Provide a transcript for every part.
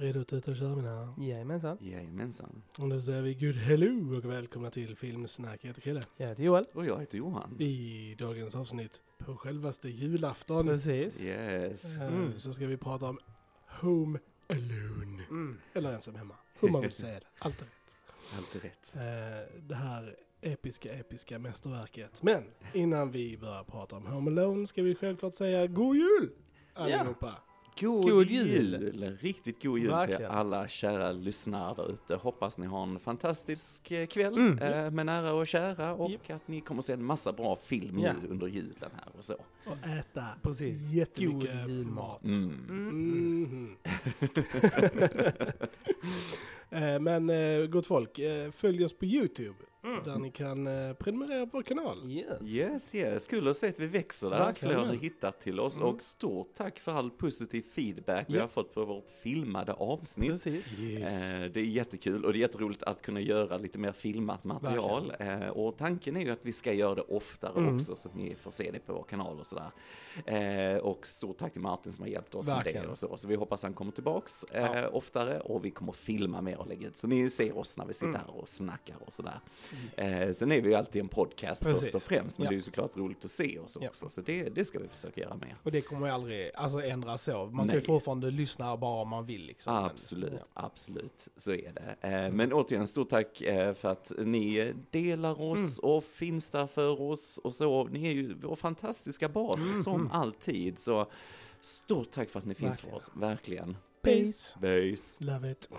Redo att ut och köra mina? Jajamensan. Jajamensan. Och då säger vi good hello och välkomna till Filmsnack. Jag heter Chrille. Jag heter Joel. Och jag heter Johan. I dagens avsnitt på självaste julafton Precis. Yes. eh, Mm. så ska vi prata om Home Alone. Mm. Eller ensam hemma. Hur man vill säga det. Allt är rätt. Allt rätt. Eh, det här episka, episka mästerverket. Men innan vi börjar prata om Home Alone ska vi självklart säga God Jul! Allihopa. God, God jul. jul. Riktigt god jul till Verkligen. alla kära lyssnare där ute. Hoppas ni har en fantastisk eh, kväll Mm. eh, med nära och kära och Japp. att ni kommer se en massa bra film Ja. nu under julen här och så. Och äta Precis. jättemycket God julmat. mat. Mm. Mhm. Eh, Men eh, gott folk, eh, följ oss på YouTube. Mm. Där ni kan eh, prenumerera på vår kanal. Yes. Yes, yes. Kul att se att vi växer där. Verkligen. Fler har hittat till oss. Mm. Och stort tack för all positiv feedback vi Ja. har fått på vårt filmade avsnitt. Precis. Yes. Eh, Det är jättekul och det är jätteroligt att kunna göra lite mer filmat material. Eh, Och tanken är ju att vi ska göra det oftare Mm. också så att ni får se det på vår kanal och sådär. Eh, Och stort tack till Martin som har hjälpt oss med Verkligen. det och så. Så vi hoppas han kommer tillbaks eh, Ja. oftare och vi kommer filma mer och lägga ut. Så ni ser oss när vi sitter Mm. här och snackar och sådär. Eh, Sen är vi ju alltid en podcast Precis. först och främst men Ja. det är ju såklart roligt att se oss Ja. också. Så det, det ska vi försöka göra mer. Och det kommer ju aldrig alltså, ändras så. Man kan Nej. ju fortfarande lyssna bara om man vill liksom. Men- Absolut, Ja. absolut, så är det. Eh, Men återigen, stort tack eh, för att ni delar oss Mm. och finns där för oss och så. Ni är ju vår fantastiska bas, Mm. som alltid. Så stort tack för att ni finns Verkligen. för oss, verkligen. Peace. Base. Love it.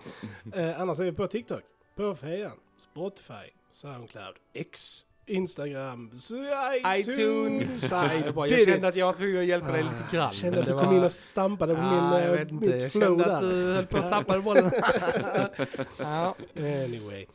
Eh, annars är vi på TikTok, på Fejan, Spotify, Soundcloud, X, Instagram, iTunes. Jag, bara, jag kände att jag var tvungen att hjälpa dig lite grann. Ah, Kände att du kom in och stampade på Ja, min, jag eh, mitt Jag flow kände att du där. höll på att tappa bollen. Anyway.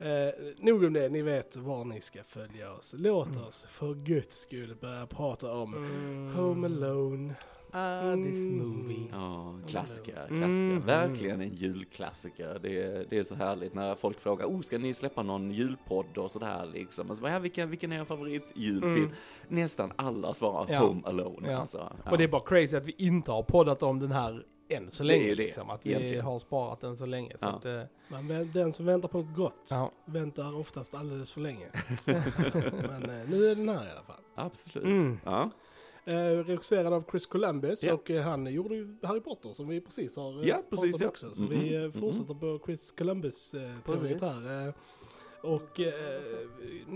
Eh, nog om det, ni vet var ni ska följa oss. Låt Mm. oss för guds skull börja prata om Mm. Home Alone. Ah, this Mm. movie. Ja, klassiker, Mm. klassiker. Verkligen en julklassiker. Det är, det är så härligt när folk frågar, oh, ska ni släppa någon julpodd och sådär liksom. Och så bara, ja, vilken, vilken är er favorit julfilm? Mm. Nästan alla svarar Ja. Home Alone. Ja. Alltså. Ja. Och det är bara crazy att vi inte har poddat om den här än så Det är länge. ju det, liksom. Att vi egentligen. har sparat den så länge. Så Ja. att, eh, Men den som väntar på något gott ja. väntar oftast alldeles för länge. Men eh, nu är den här i alla fall. Absolut. Mm. Ja. Eh, regisserad av Chris Columbus Ja. och eh, han gjorde ju Harry Potter som vi precis har eh, Ja, precis, ja. också. Så Mhm, vi eh, mhm. fortsätter på Chris Columbus eh, här. Eh, och eh,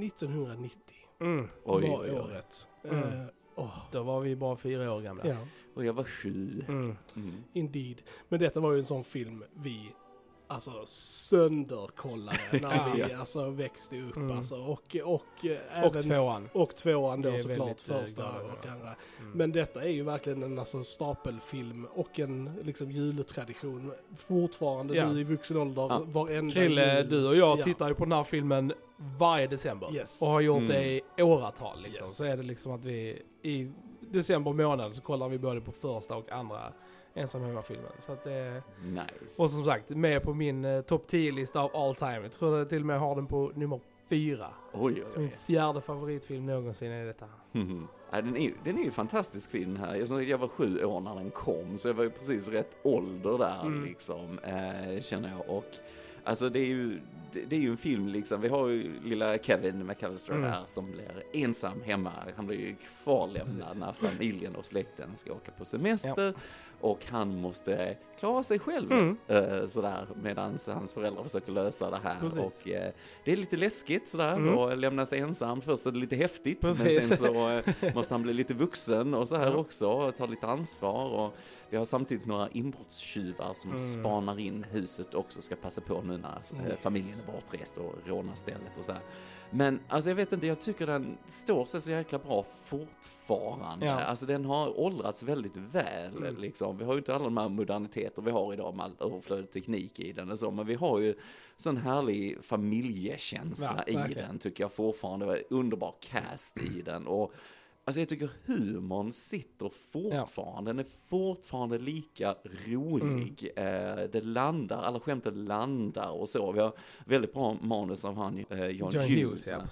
1990 Mm. Oj, var oj, oj. året. Mm. Eh, åh, Då var vi bara fyra år gamla. ja, Och jag var sju. Mm. Mm. indeed. Men detta var ju en sån film vi alltså sönderkollade när vi alltså växte upp Mm. alltså. Och, och, eh, Och även, tvåan. och tvåan då såklart, eh, första glada och andra. Mm. Men detta är ju verkligen en alltså, stapelfilm och en liksom jultradition. Fortfarande Ja. nu i vuxen ålder, Ja. varenda Krille, jul. du och jag Ja. tittar ju på den här filmen varje december. Yes. Och har gjort Mm. det i åratal liksom. Yes. Så är det liksom att vi i december månad så kollar vi både på första och andra ensam hemma-filmen. Så att det Nice. Och som sagt, med på min eh, topp 10-lista av all time. Jag tror jag till och med har den på nummer fyra. Oj, oj, Så min oj. fjärde favoritfilm någonsin är detta. Mhm. Ja, den, är, den är ju fantastisk fin här. Jag, jag var sju år när den kom, så jag var ju precis rätt ålder där Mm. liksom, eh, känner jag. Och alltså det är ju, det, det är ju en film liksom, vi har ju lilla Kevin McAllister Mm. här som blir ensam hemma. Han blir ju kvarlämnad när familjen och släkten ska åka på semester. Och han måste klara sig själv Mm. eh, sådär medan hans föräldrar försöker lösa det här. Precis. Och eh, det är lite läskigt sådär Mm. och lämnas ensam. Först är det lite häftigt men Precis. sen så eh, måste han bli lite vuxen och så här Ja. också och ta lite ansvar. Och vi har samtidigt några inbrottstjuvar som Mm. spanar in huset och också ska passa på nu när Yes. familjen är bortrest och rånar stället och så här. Men alltså jag vet inte, jag tycker den står sig så jäkla bra fortfarande. Ja. Alltså den har åldrats väldigt väl Mm. liksom. Vi har ju inte alla de här moderniteter vi har idag med all överflödig teknik i den och så, men vi har ju sån härlig familjekänsla Ja, i den tycker jag fortfarande. Det var underbar cast i den och Alltså jag tycker humorn sitter fortfarande, den är fortfarande lika rolig. Mm. Eh, det landar, alla skämten landar och så. Vi har väldigt bra manus av han, eh, John, John Hughes. Ja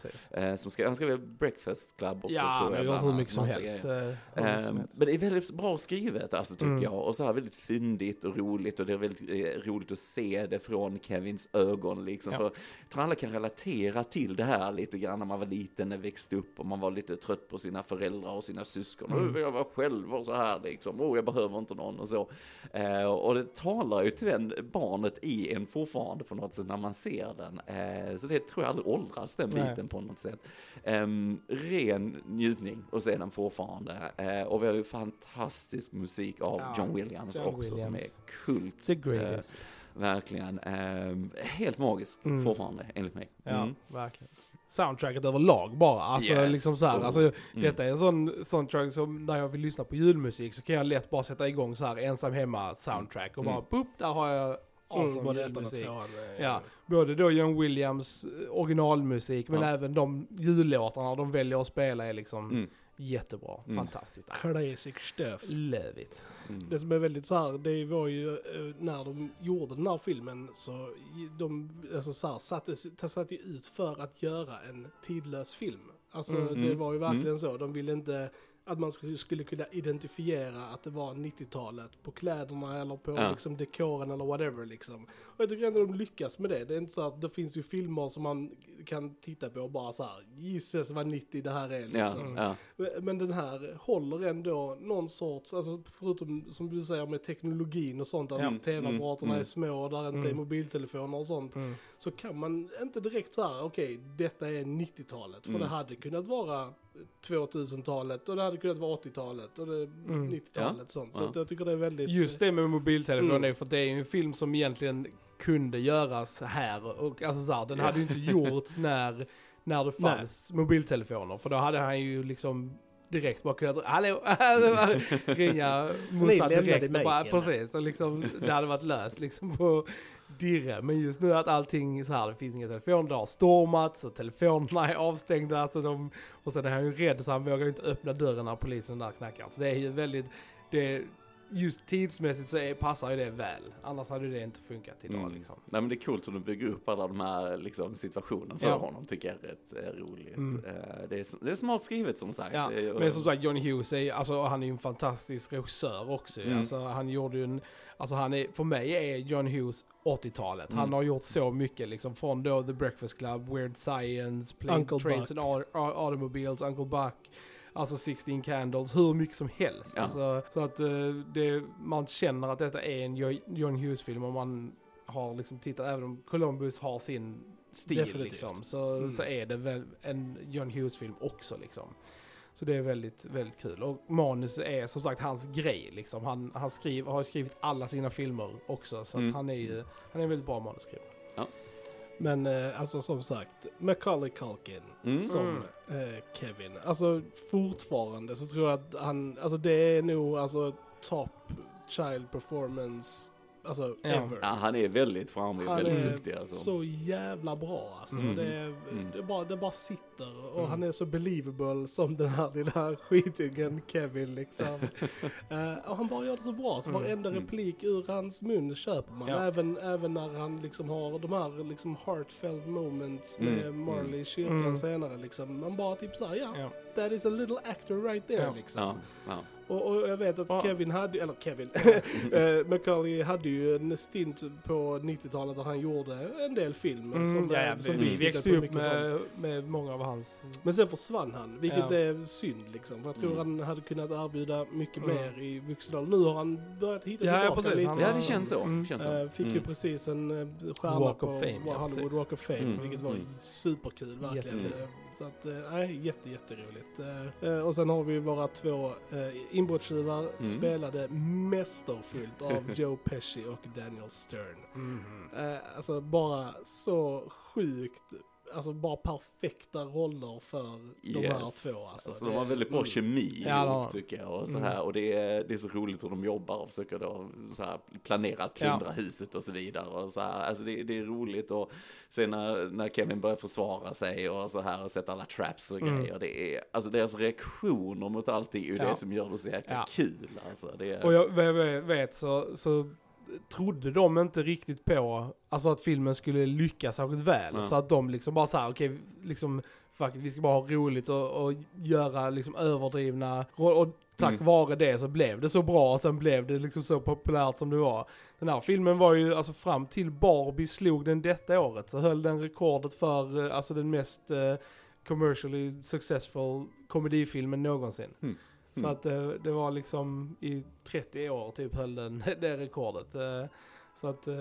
eh, som ska, han väl Breakfast Club också Ja, tror jag. bland hur mycket som helst. eh, som Ehm, helst. men det är väldigt bra skrivet alltså tycker Mm. jag. Och så här väldigt fyndigt och roligt och det är väldigt eh, roligt att se det från Kevins ögon liksom. Ja. För jag tror alla kan relatera till det här lite grann när man var liten, när växte upp och man var lite trött på sina föräldrar och sina syskon. Mm. Mm. Jag var själv och så här liksom. Oh, jag behöver inte någon och så. Eh, och det talar ju till den barnet i en fortfarande på något sätt när man ser den. Eh, så det tror jag aldrig åldras den Nej. biten på något sätt. Ehm, ren njutning att se den fortfarande. Eh, och vi har ju fantastisk musik av Ja, John Williams John också som är Williams. kult. The greatest. Verkligen. Ehm, helt magisk Mm. fortfarande enligt mig. Ja, Mm. verkligen. Soundtracket överlag bara. Alltså Yes. liksom så här, Oh. alltså, Mm. Detta är en sån soundtrack som när jag vill lyssna på julmusik så kan jag lätt bara sätta igång så här ensam hemma soundtrack och bara Mm. boop, där har jag awesome Mm, både ettan och julmusik. eh, Ja, både då John Williams eh, originalmusik men Ja. även de jullåtarna de väljer att spela är liksom Mm. Jättebra. Mm. Fantastiskt. Classic stuff. Love it. Mm. Det som är väldigt så här, det var ju eh, när de gjorde den här filmen så de alltså så här, satte, satte ju ut för att göra en tidlös film. Alltså Mm. det var ju verkligen Mm. så. De ville inte att man skulle, kunna identifiera att det var 90-talet på kläderna eller på Ja. liksom dekoren eller whatever liksom. Och jag tycker ändå de lyckas med det. Det är inte så att det finns ju filmer som man kan titta på och bara så här, gissas vad 90 det här är Ja, liksom. ja. Men den här håller ändå någon sorts, alltså förutom som du säger med teknologin och sånt, att Ja. tv-apparaterna Mm, är små och där inte Mm. är mobiltelefoner och sånt. Mm. Så kan man inte direkt så här, okej, detta är 90-talet. För Mm. det hade kunnat vara 2000-talet och det hade kunnat vara 80-talet och Mm. 90-talet sånt. Så Ja. att jag tycker det är väldigt... Just det med mobiltelefon Mm. för det är ju en film som egentligen kunde göras här och alltså så här, den Ja. hade ju inte gjorts när, när det Nej. fanns mobiltelefoner för då hade han ju liksom direkt bara kunnat, hallå, ringa morsan direkt och bara, precis, och liksom det hade varit löst liksom på dirre. Men just nu att allting så här, det finns inga telefoner, det har stormat, så telefonerna är avstängda, så de, och sen är han ju rädd så han vågar ju inte öppna dörren när polisen där knackar. Så det är ju väldigt, det, just tidsmässigt så är, passar ju det väl. Annars hade det inte funkat idag Mm. liksom. Nej men det är coolt hur de bygger upp alla de här liksom, situationerna för Ja. honom tycker jag är rätt eh, roligt. Mm. Eh, det, är, det är smart skrivet som sagt. Ja, men som sagt Johnny Hughes är, alltså, han är ju en fantastisk regissör också. Mm. Alltså, han gjorde ju en, alltså han är, för mig är John Hughes 80-talet. Han Mm. har gjort så mycket liksom från då The Breakfast Club, Weird Science, Plane, Uncle Trains Buck. and Au- Au- Automobiles, Uncle Buck. Alltså 16 Candles, hur mycket som helst. Ja. Alltså, så att eh, det, man känner att detta är en Jo- John Hughes-film och man har liksom tittat, även om Columbus har sin stil Definitivt. liksom, så, Mm. så är det väl en John Hughes-film också liksom. Så det är väldigt, väldigt kul. Och manus är som sagt hans grej liksom. Han, han skriv, har skrivit alla sina filmer också, så att Mm. han är ju, han är en väldigt bra manusskrivare. Men eh, alltså som sagt, Macaulay Culkin Mm. som eh, Kevin. Alltså fortfarande så tror jag att han, alltså det är nog alltså top child performance, alltså Ja. ever. Ja, han är väldigt charmig Han väldigt är duktig alltså. så jävla bra alltså. Mm. Det, Mm. det, bara, det bara sitter och Mm. han är så believable som den här lilla skitungen Kevin liksom. Eh, och han bara gör det så bra så Mm. varenda Mm. replik ur hans mun köper man. Ja. Även, även när han liksom har de här liksom heartfelt moments med. Marley i kyrkan Mm. senare liksom. Man bara typ såhär, ja, Ja. that is a little actor right there Ja. liksom. Och, och jag vet att Ja. Kevin hade, eller Kevin, eh, Macaulay hade ju en stint på 90-talet där han gjorde en del filmer Mm, som, ja, eh, ja, som vi, vi växte upp med, med många av hans... Men sen försvann han, vilket Ja. är synd liksom. För jag tror Mm. han hade kunnat erbjuda mycket Mm. mer i vuxen ålder. Nu har han börjat hitta Ja, tillbaka precis. lite. Han ja, det känns så. Mm. Känns så. Eh, fick ju Mm. precis en stjärna Walk på of Fame, Hollywood. Walk of Fame, Mm. vilket var Mm. superkul verkligen. Så att, eh, nej, jätte, jätteroligt. Eh, eh, och sen har vi våra två inbrottstjuvar Mm. spelade mästerfullt av Joe Pesci och Daniel Stern. Eh, alltså bara så sjukt alltså bara perfekta roller för de här två. Alltså, Alltså, de har väldigt bra mm. kemi Ja, ihop tycker jag. Och, så Mm. här, och det, är, det är så roligt hur de jobbar och försöker då så här, planera att plundra huset och så vidare. Och så här. Alltså, det, det är roligt och sen när, när Kevin börjar försvara sig och så här och sätta alla traps och Mm. grejer. Det är, alltså deras reaktioner mot allting är ju Ja. det som gör det så jäkla Ja. kul. Alltså, det är, Och jag vet så, så trodde de inte riktigt på alltså att filmen skulle lyckas särskilt väl. Ja. Så att de liksom bara såhär, okej, liksom, fuck it, vi ska bara ha roligt och, och göra liksom överdrivna, och, och tack Mm. vare det så blev det så bra och sen blev det liksom så populärt som det var. Den här filmen var ju, alltså fram till Barbie slog den detta året så höll den rekordet för, eh, alltså den mest eh, commercially successful komedifilmen någonsin. Mm. Så Mm. att eh, det var liksom i 30 år typ höll den det rekordet. Eh, Så att eh,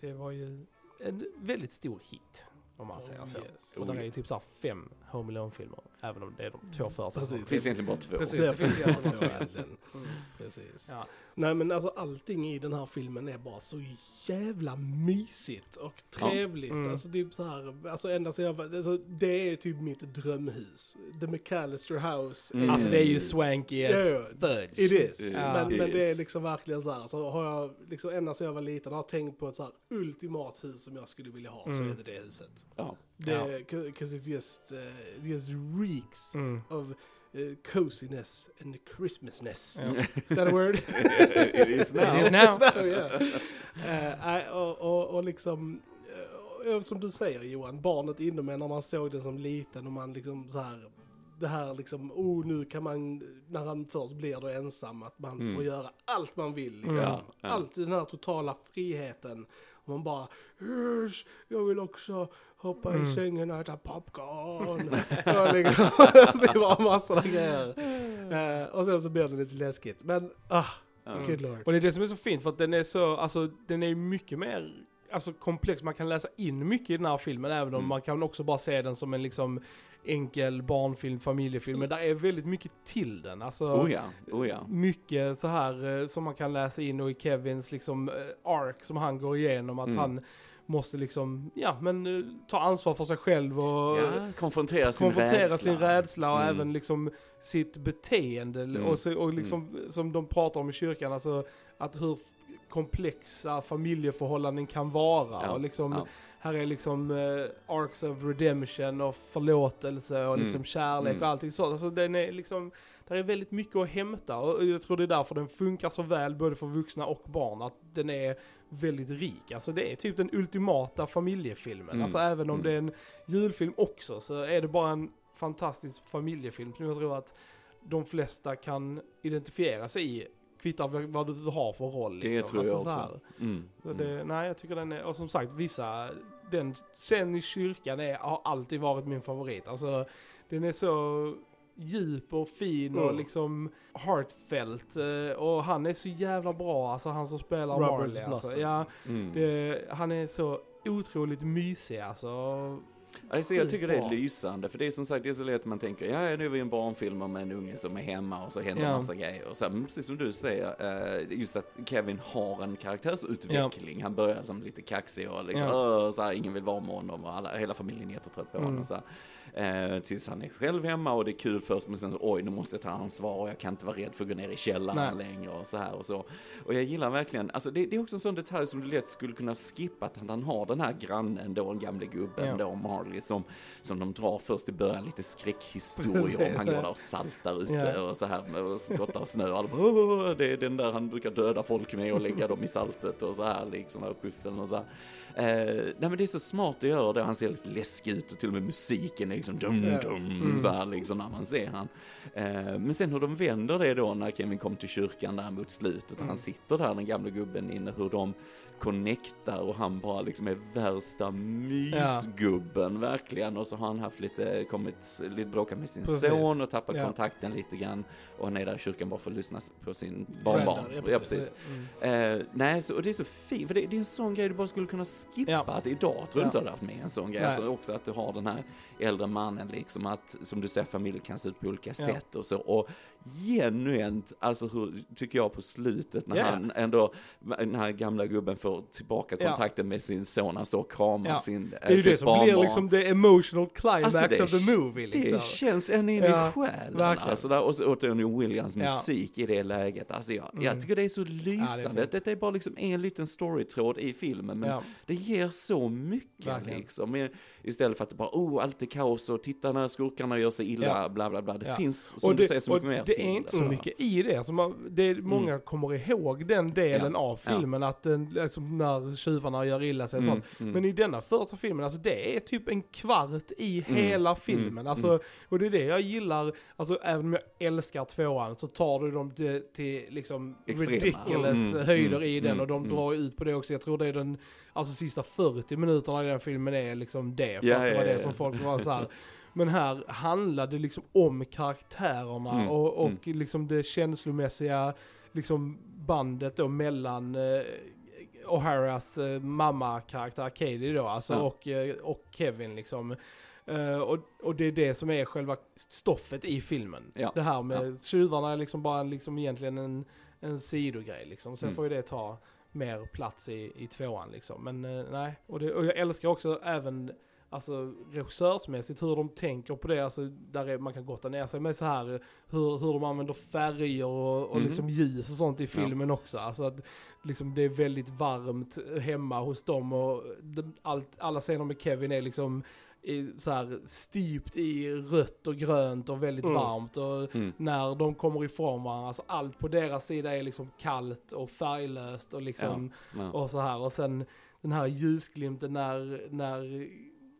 det var ju en väldigt stor hit. Om man Oh, säger så. yes. Och där är ju typ såhär fem Home Alone-filmer. Även om det är de två första. Precis. det finns egentligen bara två. Precis. Det det finns ju jag två egentligen. Mm. Precis. Ja. Nej men alltså allting i den här filmen är bara så jävla mysigt och trevligt. Mm. Alltså typ så här, alltså ända så jag var, alltså det är typ mitt drömhus. The McAllister House. Mm. Alltså det är ju swanky as Ja, ja. fudge. It is. Ja. Men, men det är liksom verkligen så här. Så har jag liksom ända sedan jag var liten har tänkt på ett så här ultimat hus som jag skulle vilja ha så Mm. är det det huset. Ja. Det, Cause it just, uh, it just reeks Mm. of uh, coziness and Christmasness. Ja. Is that a word? It is now. It is now. So, yeah. Eh, nej, och, och, och liksom, eh, och som du säger Johan, barnet inom en när man såg det som liten och man liksom så här, det här liksom, oh nu kan man, när han först blir då ensam, att man Mm. får göra allt man vill liksom. Ja, ja. Allt den här totala friheten. Man bara, "Usch, jag vill också hoppa Mm. i sängen och äta popcorn. och liksom, det var massor av grejer. Eh, och sen så blir det lite läskigt. Men, ah, Ja. good lord. Och det är det som är så fint för att den är så, alltså den är mycket mer alltså, komplex. Man kan läsa in mycket i den här filmen även om Mm. man kan också bara se den som en liksom enkel barnfilm, familjefilm. Men där är väldigt mycket till den. Alltså, Oh ja, oh ja. mycket så här eh, som man kan läsa in och i Kevins liksom eh, arc som han går igenom. Att Mm. han måste liksom, ja men eh, ta ansvar för sig själv och Ja, konfrontera sin konfrontera rädsla. sin rädsla och Mm. även liksom sitt beteende Mm. och, så, och liksom som de pratar om i kyrkan, alltså att hur komplexa familjeförhållanden kan vara Ja, och liksom ja. Här är liksom eh, arcs of redemption och förlåtelse och Mm. liksom kärlek Mm. och allting sånt. Alltså den är liksom, där är väldigt mycket att hämta och jag tror det är därför den funkar så väl både för vuxna och barn, att den är väldigt rik. Alltså det är typ den ultimata familjefilmen. Mm. Alltså även om Mm. det är en julfilm också så är det bara en fantastisk familjefilm som jag tror att de flesta kan identifiera sig i. Kvittar vad du har för roll. Det Liksom. tror jag Alltså så också. här. Mm. Så Mm. det, nej, jag tycker den är, och som sagt, vissa, den scenen i kyrkan är, har alltid varit min favorit. Alltså, den är så djup och fin och Mm. liksom heartfelt. eh, Och han är så jävla bra, alltså han som spelar Robert Marley. Alltså. Ja, Mm. det, han är så otroligt mysig alltså. Alltså jag tycker det är lysande, för det är som sagt, det är så lätt man tänker, ja nu är vi en barnfilm om en unge som är hemma och så händer Ja. massa grejer. Och så här, precis som du säger, eh, just att Kevin har en karaktärsutveckling. Han börjar som lite kaxig och liksom, Ja. Så här, ingen vill vara med honom och alla, hela familjen är jättetrött på Mm. honom. Så här. Eh, tills han är själv hemma och det är kul först, men sen oj nu måste jag ta ansvar och jag kan inte vara rädd för att gå ner i källaren Nej. längre och så här och så. Och jag gillar verkligen, alltså det, det är också en sån detalj som du lätt skulle kunna skippa, att han har den här grannen då, den gamle gubben Ja. då, Marley, som, som de drar först i början lite skräckhistorier om. Han går där och saltar ute Ja. och så här och skottar snö. Och alla bara, "Åh, det är den där han brukar döda folk med och lägga dem i saltet och så här liksom, här skyffeln och så här. Eh, nej men det är så smart att göra det, han ser lite läskig ut och till och med musiken är liksom dum dum Mm. så här liksom när man ser han. Eh, men sen hur de vänder det då när Kevin kom till kyrkan där mot slutet och Mm. han sitter där den gamla gubben inne, hur de connectar och han bara liksom är värsta mysgubben verkligen och så har han haft lite, kommit lite bråkat med sin Precis. son och tappat Ja. kontakten lite grann och han är där i kyrkan bara för att lyssna på sin barnbarn. Ja, precis. Mm. Eh, nej, så, och det är så fint, för det, det är en sån grej du bara skulle kunna skippa. Ja. Att idag tror jag Ja. inte du hade haft med en sån grej. Alltså också att du har den här äldre mannen liksom att, som du säger, familj kan se ut på olika Ja. sätt och så. Och genuint, alltså hur, tycker jag på slutet när Ja. han ändå, den här gamla gubben får tillbaka Ja. kontakten med sin son, han står och kramar Ja. sin, Det är ju sitt det som blir barnbarn. liksom liksom the emotional climax Alltså, of the movie liksom. Det känns ända in Ja, i själen. Alltså där, och så återigen Williams Ja. musik i det läget. Alltså jag, Mm. jag tycker det är så lysande. fint. det, är bara liksom en liten storytråd i filmen, men Ja. det ger så mycket Verkligen. liksom. Istället för att det bara, oh, allt är kaos och titta när skurkarna gör sig illa, Ja. bla bla bla. Det Ja. finns, som och du det, säger, så mycket mer det är inte så mycket i det. Alltså man, det är, många kommer ihåg den delen av Ja. filmen, att den, liksom när tjuvarna gör illa sig och Mm, sånt. mm. Men i denna första filmen, alltså det är typ en kvart i Mm, hela filmen. mm, alltså, mm. Och det är det jag gillar, alltså även om jag älskar tvåan så tar du dem till, till liksom Extrema. ridiculous Mm, höjder mm, i den mm, och de mm. drar ut på det också. Jag tror det är den, alltså sista 40 minuterna i den filmen är liksom det. För Ja, att det ja, var det ja. som folk var så här. Men här handlade det liksom om karaktärerna Mm, och, och mm. liksom det känslomässiga liksom bandet då mellan eh, O'Haras eh, mamma-karaktär Katie då, alltså Ja. och, eh, och Kevin liksom. Eh, och, och det är det som är själva stoffet i filmen. Ja. Det här med tjuvarna är liksom bara liksom egentligen en, en sidogrej liksom. Sen Mm. får ju det ta mer plats i, i tvåan liksom. Men eh, nej, och, det, och jag älskar också även Alltså regissörsmässigt hur de tänker på det, alltså där är, man kan gotta ner sig med så här hur, hur de använder färger och, och Mhm. liksom ljus och sånt i filmen också. Alltså att liksom det är väldigt varmt hemma hos dem och de, allt, alla scener med Kevin är liksom i, så här stipt i rött och grönt och väldigt Mm. varmt och Mm. när de kommer ifrån varandra, alltså allt på deras sida är liksom kallt och färglöst och liksom Ja. och så här och sen den här ljusglimten när, när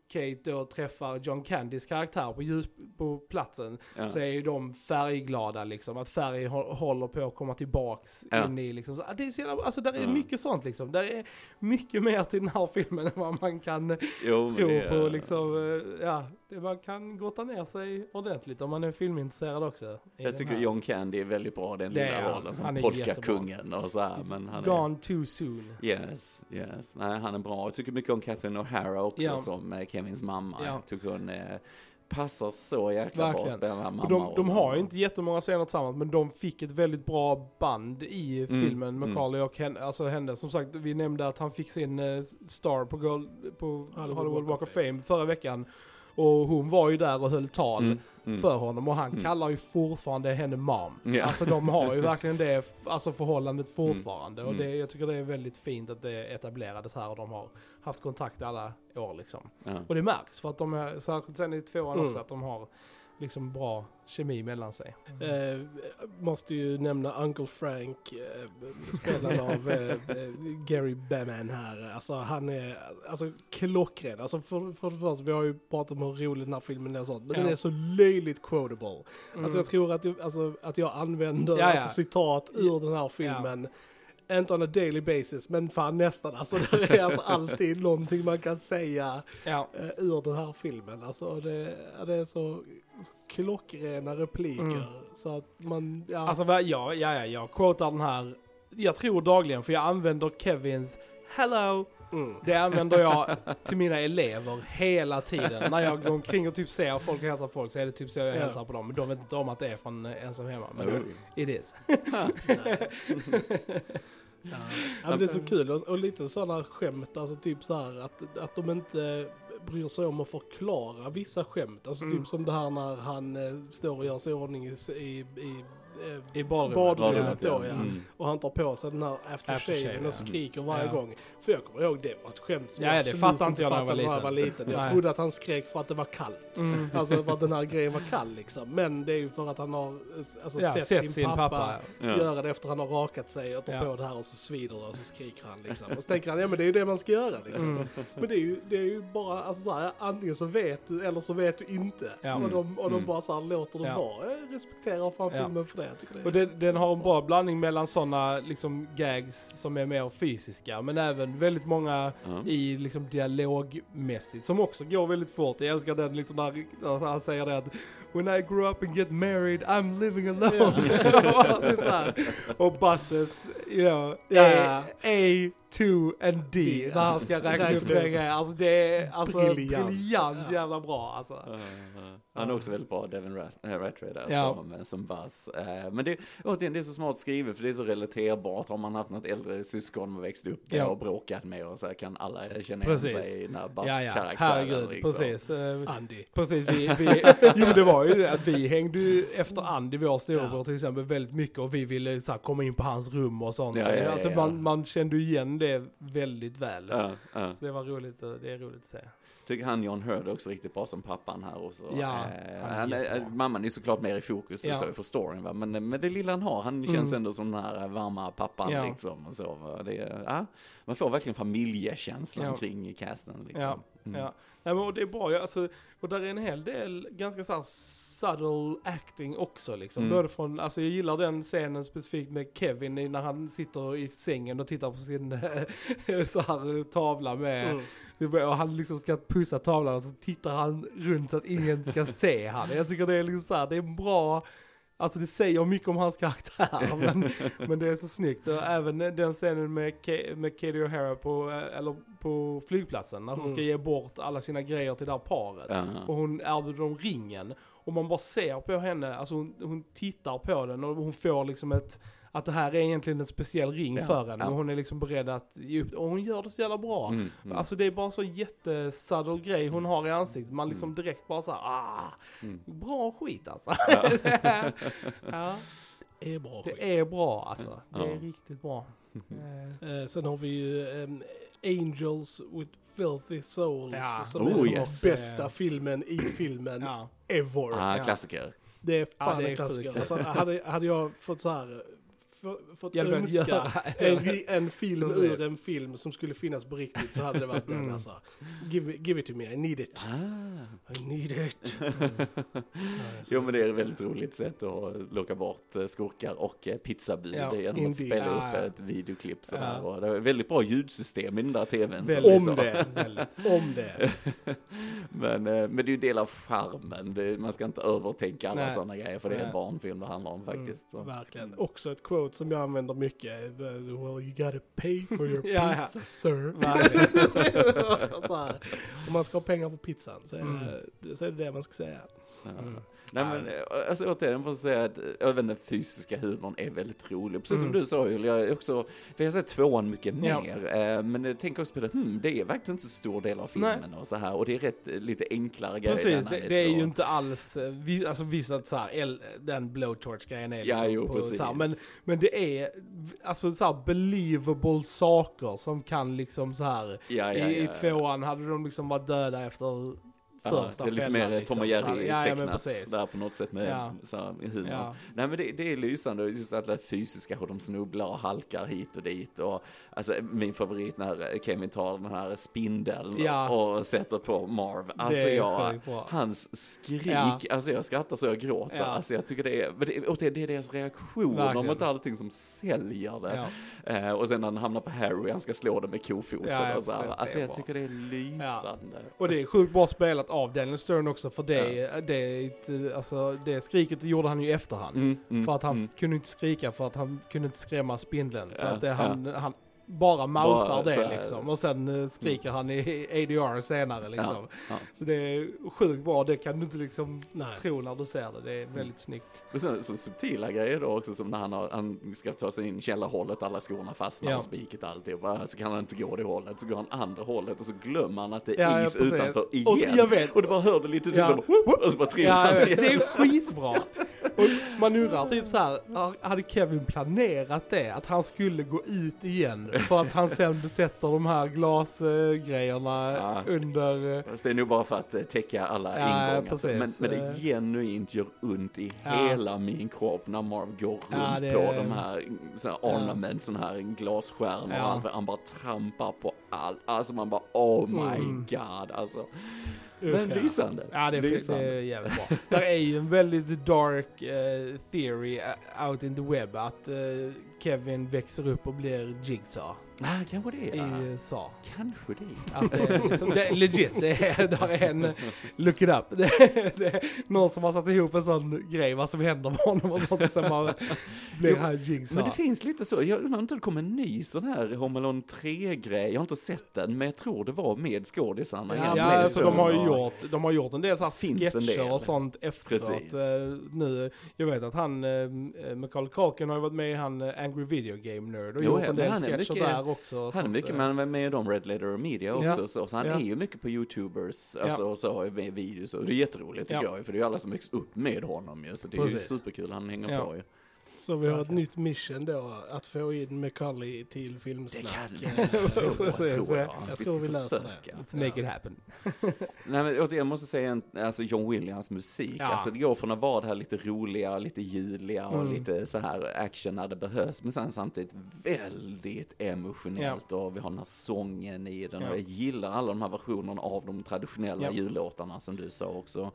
Kate då träffar John Candys karaktär på, ljus, på platsen Ja. så är ju de färgglada liksom, att färg hå- håller på att komma tillbaks Ja. in i liksom, så, ah, det är så jävla, alltså där är Ja. mycket sånt liksom, där är mycket mer till den här filmen än vad man kan Jo, tro det- på liksom, eh, ja, det, man kan grotta ner sig ordentligt om man är filmintresserad också. Jag tycker här. John Candy är väldigt bra, den Det är lilla rollen som är polkakungen och så här, men han är... Gone too soon. Yes, yes. Nej, han är bra. Jag tycker mycket om Catherine O'Hara också Ja. som eh, Kevins mamma. Ja. Jag tycker hon eh, passar så jäkla bra att spela Och de, de har ju inte jättemånga scener tillsammans men de fick ett väldigt bra band i Mm, filmen, mm. Macaulay och henne, alltså henne. Som sagt, vi nämnde att han fick sin eh, star på, Gold, på Hollywood, Walk of Fame förra veckan. Och hon var ju där och höll tal Mm, mm. för honom och han Mm. kallar ju fortfarande henne mom. Ja. Alltså de har ju verkligen det alltså förhållandet fortfarande. Och Mm. det, jag tycker det är väldigt fint att det etablerades här och de har haft kontakt alla år liksom. Och det märks för att de är, särskilt sen i tvåan Mm. också, att de har liksom bra kemi mellan sig. Eh, måste ju nämna Uncle Frank, eh, spelad av eh, Gary Beman här. Alltså han är alltså, klockren. Alltså för, för det första, vi har ju pratat om hur rolig den här filmen är och sånt, men Ja. den är så löjligt quotable. Mm. Alltså jag tror att, jag- alltså, att jag använder Ja, ja. Alltså, citat ur den här filmen. Inte on a daily basis, men fan nästan. Alltså det är alltså alltid någonting man kan säga ja. eh, ur den här filmen. Alltså det, det är så, så klockrena repliker. Mm. Så att man, ja. Alltså ja, ja, ja, jag quotar den här, jag tror dagligen för jag använder Kevins Hello, mm. det använder jag till mina elever hela tiden. När jag går omkring och typ ser folk och hälsar folk så är det typ så jag Ja. hälsar på dem. Men de vet inte om att det är från eh, Ensam Hemma. Men Oh. it is. Ja. ja, men det är så kul och, och lite sådana skämt, alltså typ så här att, att de inte bryr sig om att förklara vissa skämt. Alltså Mm. typ som det här när han eh, står och gör sig i ordning i, i, i I badrummet. badrummet då ja. Mm. Och han tar på sig den här Aftershave, aftershaven och skriker varje Ja. gång. För jag kommer ihåg det var ett skämt som Ja, jag absolut inte jag fattade när jag var liten. Jag trodde att han skrek för att det var kallt. Mm. Alltså för att den här grejen var kall liksom. Men det är ju för att han har alltså, Ja, sett, sin, pappa, Ja. göra det efter han har rakat sig och tar på det här och så svider det och så skriker han liksom. Och så tänker han, ja men det är ju det man ska göra liksom. Mm. Men det är ju, det är ju bara, alltså så här, antingen så vet du eller så vet du inte. Och de, och de Mm. bara så här låter det vara. Jag respekterar fan filmen för det. Jag tycker det är Och den, den har en bra blandning mellan sådana liksom gags som är mer fysiska men även väldigt många Ja. i liksom dialogmässigt som också går väldigt fort. Jag älskar den liksom när när han säger det att When I grow up and get married I'm living alone. Här. och Busses, you know, Ja, A, ja. A two and D D, när han ska räkna upp grejer. Alltså det är alltså Briljant. briljant, Ja. jävla bra alltså. Uh, han är också väldigt bra, Devin äh, Rattray där Ja. som, eh, som Buzz. Eh, men det, återigen, det är så smart skrivet för det är så relaterbart. Har man haft något äldre syskon man växt upp med Ja. och bråkat med och så här kan alla känna igen sig när Buzz Ja, ja, karaktären herregud, liksom. precis. Eh, Andy. Precis, vi, vi, jo det var ju det att vi hängde ju efter Andy, vår storebror Ja. till exempel, väldigt mycket och vi ville så här, komma in på hans rum och sånt. Ja, ja, alltså. Man, man kände igen det väldigt väl. Så det var roligt, att- det är roligt att se. Tycker han John Hurd också riktigt bra som pappan här också. Ja, Eh, han är han mamman är såklart mer i fokus Ja. så för storyn va. Men, men det lilla han har, han känns Mm. ändå som den här varma pappan Ja. liksom. Och så, va. det, ja, man får verkligen familjekänslan Ja. kring casten liksom. Ja, Mm. Ja, Nej, men och det är bra, alltså, och där är en hel del ganska så här subtle acting också liksom. Mm. Både från, alltså jag gillar den scenen specifikt med Kevin när han sitter i sängen och tittar på sin så här tavla med, Mm. och han liksom ska pussa tavlan och så tittar han runt så att ingen ska se han. Jag tycker det är liksom så här, det är bra, Alltså det säger mycket om hans karaktär, men, men det är så snyggt. Och även den scenen med, Ka- med Katie O'Hara på, eh, eller på flygplatsen, när hon Mm. ska ge bort alla sina grejer till det här paret. Ja. Och hon erbjuder dem ringen. Och man bara ser på henne, alltså hon, hon tittar på den och hon får liksom ett, att det här är egentligen en speciell ring Ja, för henne. ja. Och hon är liksom beredd att ge upp, och hon gör det så jävla bra. Mm, mm. Alltså det är bara en så jättesubtle grej hon har i ansiktet. Man liksom direkt bara såhär, ah, Mm. bra skit alltså. ja, är bra skit. det är bra alltså. Det är Ja. riktigt bra. Eh, Eh, sen har vi ju ehm, Angels with Filthy Souls. Ja. Som Oh, är som yes. bästa filmen i filmen ja. ever. Ah, Ja. klassiker. Det är Ja, fan det är en klassiker. sjukt. Alltså, hade, hade jag fått så här, f- fått Jag önska en, en film ur en film som skulle finnas på riktigt så hade det varit den Mm. alltså. Give, it- give it to me, I need it. Ah. I need it. Jo men det är ett väldigt roligt sätt att locka bort eh, skurkar och eh, pizzabud Ja, genom att indeed. spela Ja, upp ja. ett videoklipp sådär. Ja. Det är väldigt bra ljudsystem i den där tvn. Väldigt. Om det. Väldigt. Om det. Men, eh, men det är ju del av charmen. Man ska inte övertänka alla sådana grejer för det är en barnfilm det handlar om faktiskt. Så. Verkligen. Också ett quote som jag använder mycket. eh, Well you gotta pay for your Ja, ja. pizza sir. Så här. Om man ska ha pengar på pizzan så är, Mm. det, så är det det man ska säga. Ja. Mm. Nej men eh, alltså återigen får jag säga att eh, även den fysiska humorn är väldigt rolig. Precis som Mm. du sa Julia, jag också, för jag har sett tvåan mycket Ja. mer. eh, Men jag tänker också på det, hmm, det är verkligen inte så stor del av filmen och så här. Och det är rätt eh, lite enklare grejer. Precis, det, är det är ju inte alls, eh, vi, alltså visst att så här, el, den blowtorch-grejen är Ja, liksom jo, på, precis. så här, men, men det är alltså så här believable saker som kan liksom så här Ja, ja, i, i ja. tvåan hade de liksom varit döda efter Ja, första det är lite mer liksom. Tom och Så här, Jerry ja, där på något sätt med Ja. så här, humor. Ja. Nej men det, det är lysande, just alla fysiska, hur de snubblar och halkar hit och dit. Och, alltså min favorit när Kevin tar den här spindeln Ja. och sätter på Marv. Alltså det jag, hans skrik, Ja. alltså jag skrattar så jag gråter. Ja. Alltså jag tycker det är, det, och det, det är deras reaktioner mot allting som säljer det. Eh, och sen när han hamnar på Harry, han ska slå det med kofoten Ja, och så här. det Alltså jag bra. tycker det är lysande. Och det är sjukt bra spelat av Daniel Stern också för det, det, alltså, det skriket gjorde han ju i efterhand. Mm, mm, För att han mm. kunde inte skrika för att han kunde inte skrämma spindeln. Så Ja, att det, han, han bara mouthar Bara det så här. liksom. Och sen eh, skriker han i ADR senare liksom. ja. Så det är sjukt bra, det kan du inte liksom Nej. tro när du ser det. Det är väldigt snyggt. Men sen så subtila grejer då också som när han, har, han ska ta sig in källarhållet, alla skorna fastnar Ja. och spiket alltihopa. Så kan han inte gå det hållet, så går han andra hållet och så glömmer han att det är Ja, ja, is utanför Och igen. jag vet. Och du bara hör det lite Ja. ja. som och så bara trillar Ja, han vet. det igen. är skitbra. Och man undrar typ så här, hade Kevin planerat det? Att han skulle gå ut igen? För att han sen besätter de här glasgrejerna Ja. under... eh, Fast det är nog bara för att eh, täcka alla Ja, ingångar. precis. Men, men det Eh. genuint gör ont i Ja. hela min kropp när Marv går runt Ja, det- på de här så här ornaments, såna här glasstjärnor Ja. och allt. Han bara trampar på allt. Alltså man bara oh my Mm. god alltså. Men ja. lysande. Ja, det är, det lysande. är jävligt bra. Där är ju en väldigt dark eh, theory eh, out in the web att eh, Kevin växer upp och blir Jigsaw Ah, kanske det. I Saw. Kanske det. Att det, är liksom, det är legit, det är, där är en, look it up. Det, det är någon som har satt ihop en sån grej, vad som händer med honom och sånt, sen bara blir han Men Jigsaw. det finns lite så, jag undrar inte det kommer en ny sån här Home Alone 3-grej, jag har inte sett den, men jag tror det var med skådisarna. Ja, ja Så alltså, de har ju gjort, de har gjort en del så här sketcher och sånt efteråt. Precis. Eh, nu, jag vet att han, uh, Macaulay Culkin har ju varit med i han eh, Angry Video Game Nerd och Jo, gjort ja, en del han är sketcher mycket- där också. Han är mycket eh. med, med i de Red Letter Media Ja. också, så, så han Ja. är ju mycket på YouTubers, alltså, och så har med videos, och det är jätteroligt tycker Ja. jag, för det är ju alla som växer upp med honom ju, så det är ju superkul, han hänger Ja. på ju. Så vi har ett nytt mission då, att få in Macaulay till Det filmsnack. kan Eh, jag tro, Precis, tror jag. jag Vi tror vi löser det. Let's make it happen. Nej men jag måste säga, en- alltså John Williams musik, Ja. alltså det går från att vara det här lite roliga, lite ljudliga och Mm. lite så här action när det behövs, men sen samtidigt väldigt emotionellt och vi har den här sången i den och Ja. jag gillar alla de här versionerna av de traditionella Ja. jullåtarna som du sa också.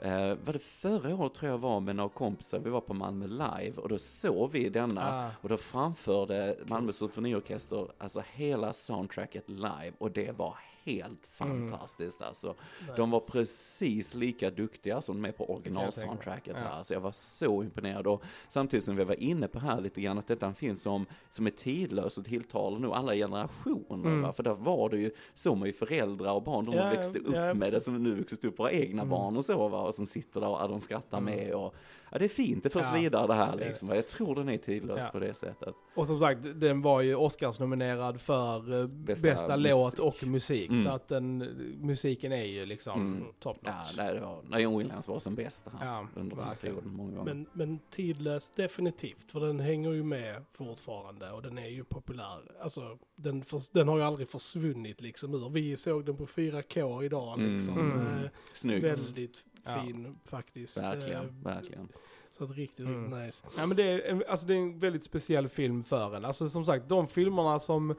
Eh, var det förra året tror jag var med några kompisar, vi var på Malmö Live och då såg vi denna Ah. och då framförde Malmö Symfoniorkester alltså hela soundtracket live och det var helt Mm. fantastiskt alltså. De var precis lika duktiga som de är på original-soundtracket Ja. här. Så jag var så imponerad. Och samtidigt som vi var inne på här lite grann att detta är en film som, som är tidlös och tilltalar nog alla generationer. Mm. För där var det ju, man ju föräldrar och barn, de Ja, växte upp ja, med det, som nu vuxit upp, våra egna Mm. barn och så va, och som sitter där och ja, de skrattar Mm. med och ja, det är fint, det förs Ja, vidare det här liksom. Jag tror den är tidlös Ja. på det sättet. Och som sagt, den var ju Oscars-nominerad för eh, Bästa bästa, låt och musik. Mm. Så att den, musiken är ju liksom Mm. top Ja, notch. nej, det var när John Williams var som bäst här Ja, under perioden många gånger. Men, men tidlös definitivt, för den hänger ju med fortfarande och den är ju populär. Alltså, den, förs- den har ju aldrig försvunnit liksom ur. Vi såg den på 4K idag Mm. liksom. Mm. Eh, Snyggt. väldigt Ja. fin faktiskt. Verkligen, Eh, verkligen. Så att riktigt, Mm. riktigt nice. Ja, men det, är, en- alltså, det är en väldigt speciell film för en. Alltså som sagt, de filmerna som,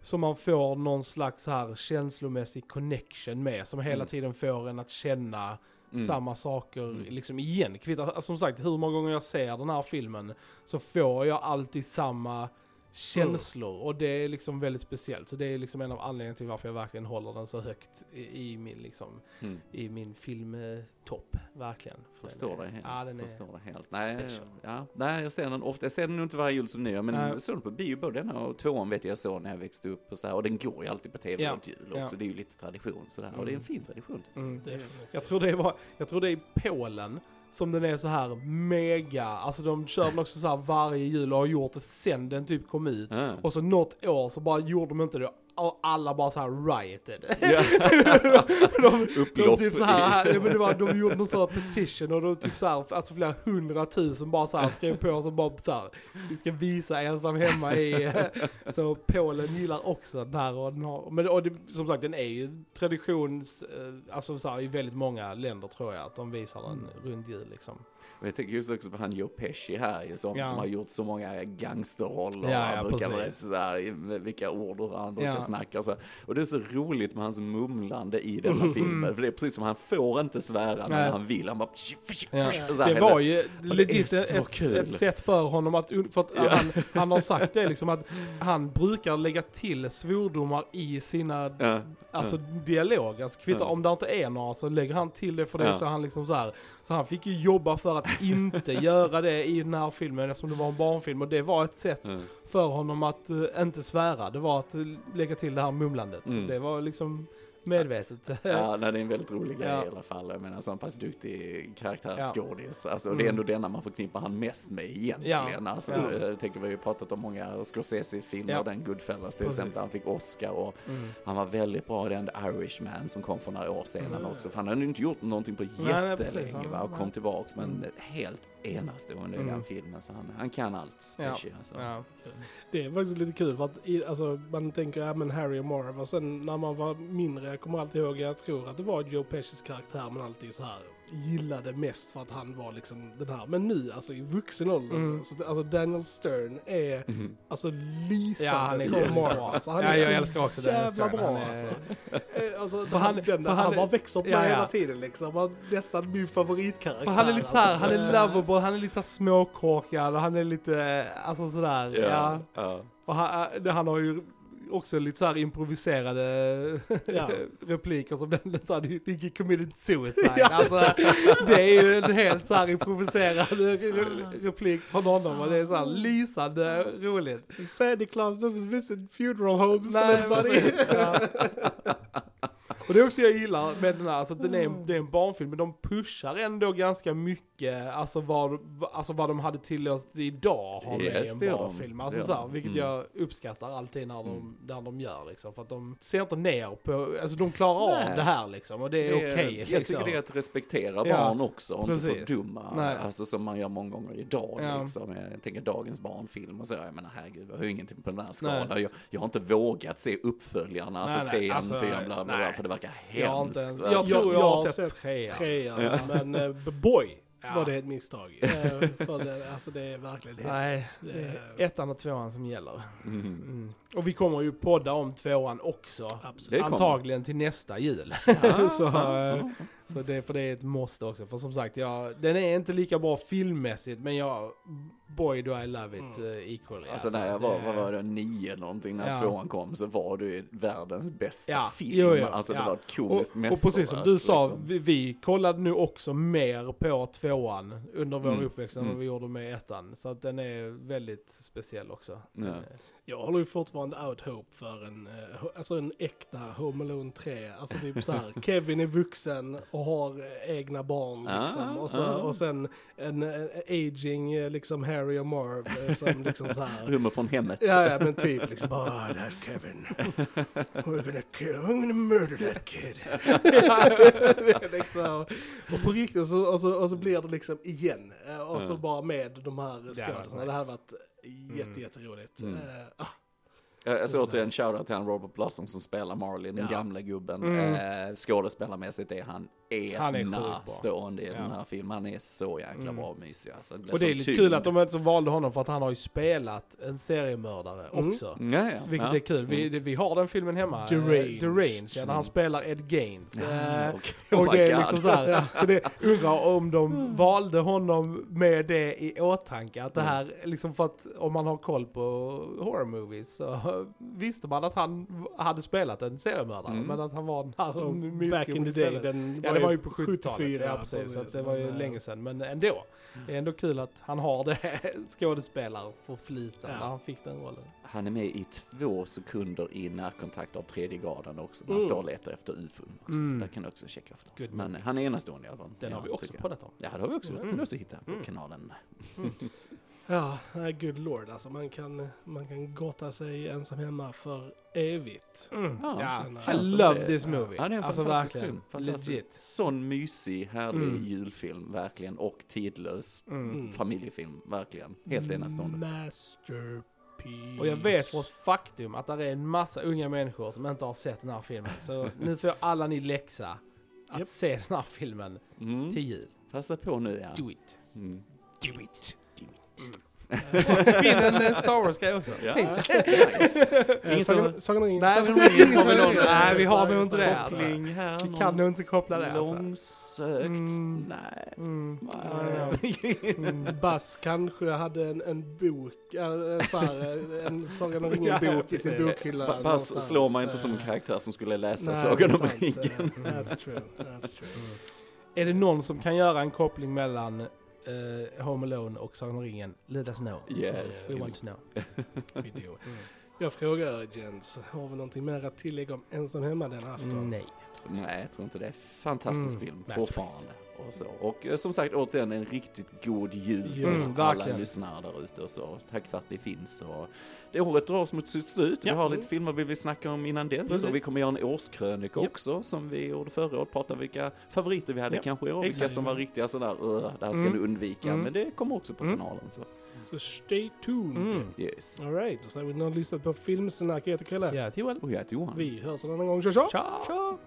som man får någon slags här känslomässig connection med, som hela Mm. tiden får en att känna Mm. samma saker Mm. liksom igen. Kvittar, alltså, som sagt, hur många gånger jag ser den här filmen så får jag alltid samma känslor och det är liksom väldigt speciellt. Så det är liksom en av anledningarna till varför jag verkligen håller den så högt i, i min liksom, Mm. i min filmtopp, verkligen. För Förstår är- helt. Ja, den är förstår det helt. Nej, special. ja, nej, jag ser den ofta. Jag ser den nog inte varje jul som nyår, men Nej. jag såg den på bio både den och tvåan vet jag jag såg när jag växte upp och så här. Och den går ju alltid på tv Ja. runt jul Ja. också. Det är ju lite tradition sådär. Och det är en fin tradition. Mm. Jag tror det var, jag tror det är i Polen som den är så här mega, alltså de kör den också så här varje jul och har gjort det sen den typ kom ut. Ja. Och så något år så bara gjorde de inte det och alla bara så här rioted. De, de Upplopp typ så här, ja, men det var, de gjorde någon sån här petition och då typ så här, alltså flera hundratusen bara så här skrev på och så bara så här, vi ska visa ensam hemma i, så Polen gillar också den här och den har, men och det, som sagt den är ju traditions, eh, alltså så här, i väldigt många länder tror jag att de visar den runt jul liksom. Och jag tänker just också på han Joe Pesci här ju, som, Ja. som har gjort så många gangsterroller. Ja, ja, brukar vara precis. sådär, vilka ord och han brukar Ja. Snacka så här. Och det är så roligt med hans mumlande i denna filmen. För det är precis som han får inte svära när Nej. han vill. Han bara... Ja. Här, Det var ju legit ett, ett sätt för honom att, för att Ja. han, han har sagt det liksom att han brukar lägga till svordomar i sina Ja, Alltså dialog, alltså kvittar om det inte är några så lägger han till det för det så han liksom så här. Så han fick ju jobba för att inte göra det i den här filmen eftersom det var en barnfilm och det var ett sätt för honom att eh, inte svära. Det var att eh, lägga till det här mumlandet. Mm. Det var liksom medvetet. Ja, nej, det är en väldigt rolig grej Ja. i alla fall. Jag menar, så en pass duktig Ja. karaktärsskådis. Alltså, Mm. Det är ändå denna man förknippar han mest med egentligen. Ja. Alltså, Ja. Jag tänker vi har ju pratat om många Scorsese-filmer, Ja. den Goodfellas till Precis. exempel. Han fick Oscar och Mm. han var väldigt bra i den The Irishman som kom för några år sedan Mm. också. För han hade ju inte gjort någonting på jättelänge va, och kom nej. tillbaks men Mm. helt enastående i Mm. den filmen. Så han, han kan allt. Ja. Pesci, alltså. Ja. Det är faktiskt lite kul för att i, alltså, man tänker ja men Harry och Marv och sen när man var mindre, jag kommer alltid ihåg, jag tror att det var Joe Pescis karaktär men alltid så här gillade mest för att han var liksom den här. Men nu, alltså i vuxen ålder, Mm. så, alltså Daniel Stern är Mhm. alltså lysande Ja, han är som. Mark. Alltså, han ja, är jag så älskar också Daniel jävla Stern. bra Han är- alltså. Eh, alltså han, han- den, han, han bara växer upp med Ja, ja. hela tiden liksom. Han, nästan min favoritkaraktär. För han är lite såhär, alltså. han är lovable, han är lite småkorkad och han är lite, alltså sådär, ja. Ja, ja. Och han, äh, han har ju också lite så här improviserade Ja. repliker som den så här, "You think you committed suicide. Alltså, det är ju en helt så här improviserad re- replik från honom och det är så här lysande roligt. Santa Claus doesn't visit funeral homes Nej. Ja. Och det är också jag gillar med den här, alltså att den är, en- det är en barnfilm, men de pushar ändå ganska mycket, alltså vad, alltså vad de hade tillåtit idag ha med Yes, i en det gör de. barnfilm. Alltså så här, vilket Mm. jag uppskattar alltid när de, Mm. när de gör liksom. För att de ser inte ner på, alltså de klarar Nej. av det här liksom, och det är okej Jag liksom. tycker det är att respektera Ja, barn också och inte precis. fördumma. Nej. Alltså som man gör många gånger idag Ja. liksom. Jag tänker dagens barnfilm och så. Jag menar herregud, jag har ju ingenting på den här skalan. Jag, jag har inte vågat se uppföljarna, alltså Nej, nej, trean, alltså, fyran, bla bla bla. För det verkar jag, hemskt. inte, va? jag tror jag, har sett, trean. Trean, men uh, Boy Ja. var det ett misstag. Eh, för det, alltså det är verkligen Nej, hemskt. det är Eh, ettan och tvåan som gäller. Mm. Mm. Och vi kommer ju podda om tvåan också. Det. Antagligen till nästa jul. Ah, så, eh, så det, för det är ett måste också. För som sagt, jag, den är inte lika bra filmmässigt, men jag, boy do I love it Mm. uh, equally. Alltså när jag var, det- vad var det, nio eller någonting när Ja. tvåan kom så var det ju världens bästa Ja, film. jo, jo, alltså det ja. var ett och, komiskt och precis som du mästerverk, sa, liksom. vi, vi kollade nu också mer på tvåan under vår Mm. uppväxt än Mm. vad vi gjorde med ettan. Så att den är väldigt speciell också. Ja. Jag håller ju fortfarande out hope för en, eh, alltså en äkta Home Alone 3. Alltså typ så här, Kevin är vuxen och har eh, egna barn liksom. Ah, och, så, ah. och sen en, en aging eh, liksom Harry och Marv eh, som liksom så här. Rummet från hemmet. Ja, ja, men typ liksom bara, ah, that Kevin. We're gonna kill, I'm gonna murder that kid. Det liksom, och på riktigt så, och så, och så blir det liksom igen. eh, Och så Ja. bara med de här varit skådisarna. Det nice. hade varit jätte, Mm. jätteroligt. Mm. Eh, Jag såg återigen shoutout till han Robert Blossom som spelar Marley, den Ja. gamla gubben. Mm. Eh, skådespelarmässigt är han enastående i Ja. den här filmen. Han är så jäkla Mm. bra och mysig. Alltså, det Och det är lite kul att de inte så valde honom för att han har ju spelat en seriemördare Mm. också. Ja, ja. Vilket ja. är kul. Vi, det- vi har den filmen hemma. eh, Deranged. Deranged ja, när han spelar Ed Gaines. Ja, Eh, okej. och Oh det är God. liksom så här, så det undrar om de valde honom med det i åtanke. Att det Mm. här, liksom för att om man har koll på horror movies så visste man att han hade spelat en seriemördare. Mm. Men att han var den här back in the day, den Ja det var ju på 70-talet. 74. Ja precis, så att det var ju men, eh, länge sedan. Men ändå. Det är ändå kul att han har det skådespelarförflytande Ja. när han fick den rollen. Han är med i två sekunder i närkontakt av tredje graden också. När han Mm. står och letar efter ufon. Också, Så Mm. det kan du också checka efter. Good Men movie. han är enastående i alla fall. Den Ja, har vi också poddat om. Ja, det har vi också. Det kan Mm. du också hitta på Mm. kanalen. Ja, good lord alltså. Man kan, man kan gotta sig ensam hemma för evigt. Mm. Ja, I love det. this movie. Ja, det är en alltså fantastisk verkligen. film. Fantastisk. Legit. Sån mysig, härlig Mm. julfilm, verkligen. Och tidlös Mm. Mm. familjefilm, verkligen. Helt enastående. Masterpiece. Och jag vet för ett faktum att det är en massa unga människor som inte har sett den här filmen. Så nu får alla ni läxa att Japp. se den här filmen Mm. till jul. Passa på nu, ja. Do it. Mm. Do it. Finn en eh, Star Wars-grej också. Ja, nice. Sagan om ringen. Nej, vi någon- Nej, vi har nog inte det, alltså. Vi kan nog inte koppla det alltså. Långsökt. Mm. Nej. Mm. Mm. Bass kanske hade en, en bok, äh, så här, en Sagan om ringen-bok i sin bokhylla. Någonstans, slår man inte som en karaktär som skulle läsa nej, Sagan om ringen. That's true, that's true. Är det någon som kan göra en koppling mellan eh, Home Alone och Sagan om ringen? Let us know. Yes. We want to know. We do. Jag frågar Jens, har vi någonting mer att tillägga om ensam hemma den afton? Nej. Nej, jag tror inte det. Fantastisk Mm, film, fortfarande. Och, så. och eh, som sagt, återigen en riktigt god jul till Mm, alla verkligen. lyssnare där ute. och så. Tack för att ni finns. Och det året dras mot sitt slut. Vi Ja. har lite filmer vi vill snacka om innan dess. Precis. Och vi kommer göra en årskrönika Japp. också, som vi gjorde förra året. Prata vilka favoriter vi hade Japp, kanske i år. Vilka som var riktiga sådär, "Ugh, det här ska Mm. du undvika. Mm. Men det kommer också på Mm. kanalen. Så. Så stay tuned. Mm. Yes. Alright, då säger vi att ni har lyssnat på Filmsnack. Jag heter Kalle. Ja, till Johan. Och jag heter Johan. Vi hörs en annan gång. Tja tja! Ciao! Tja!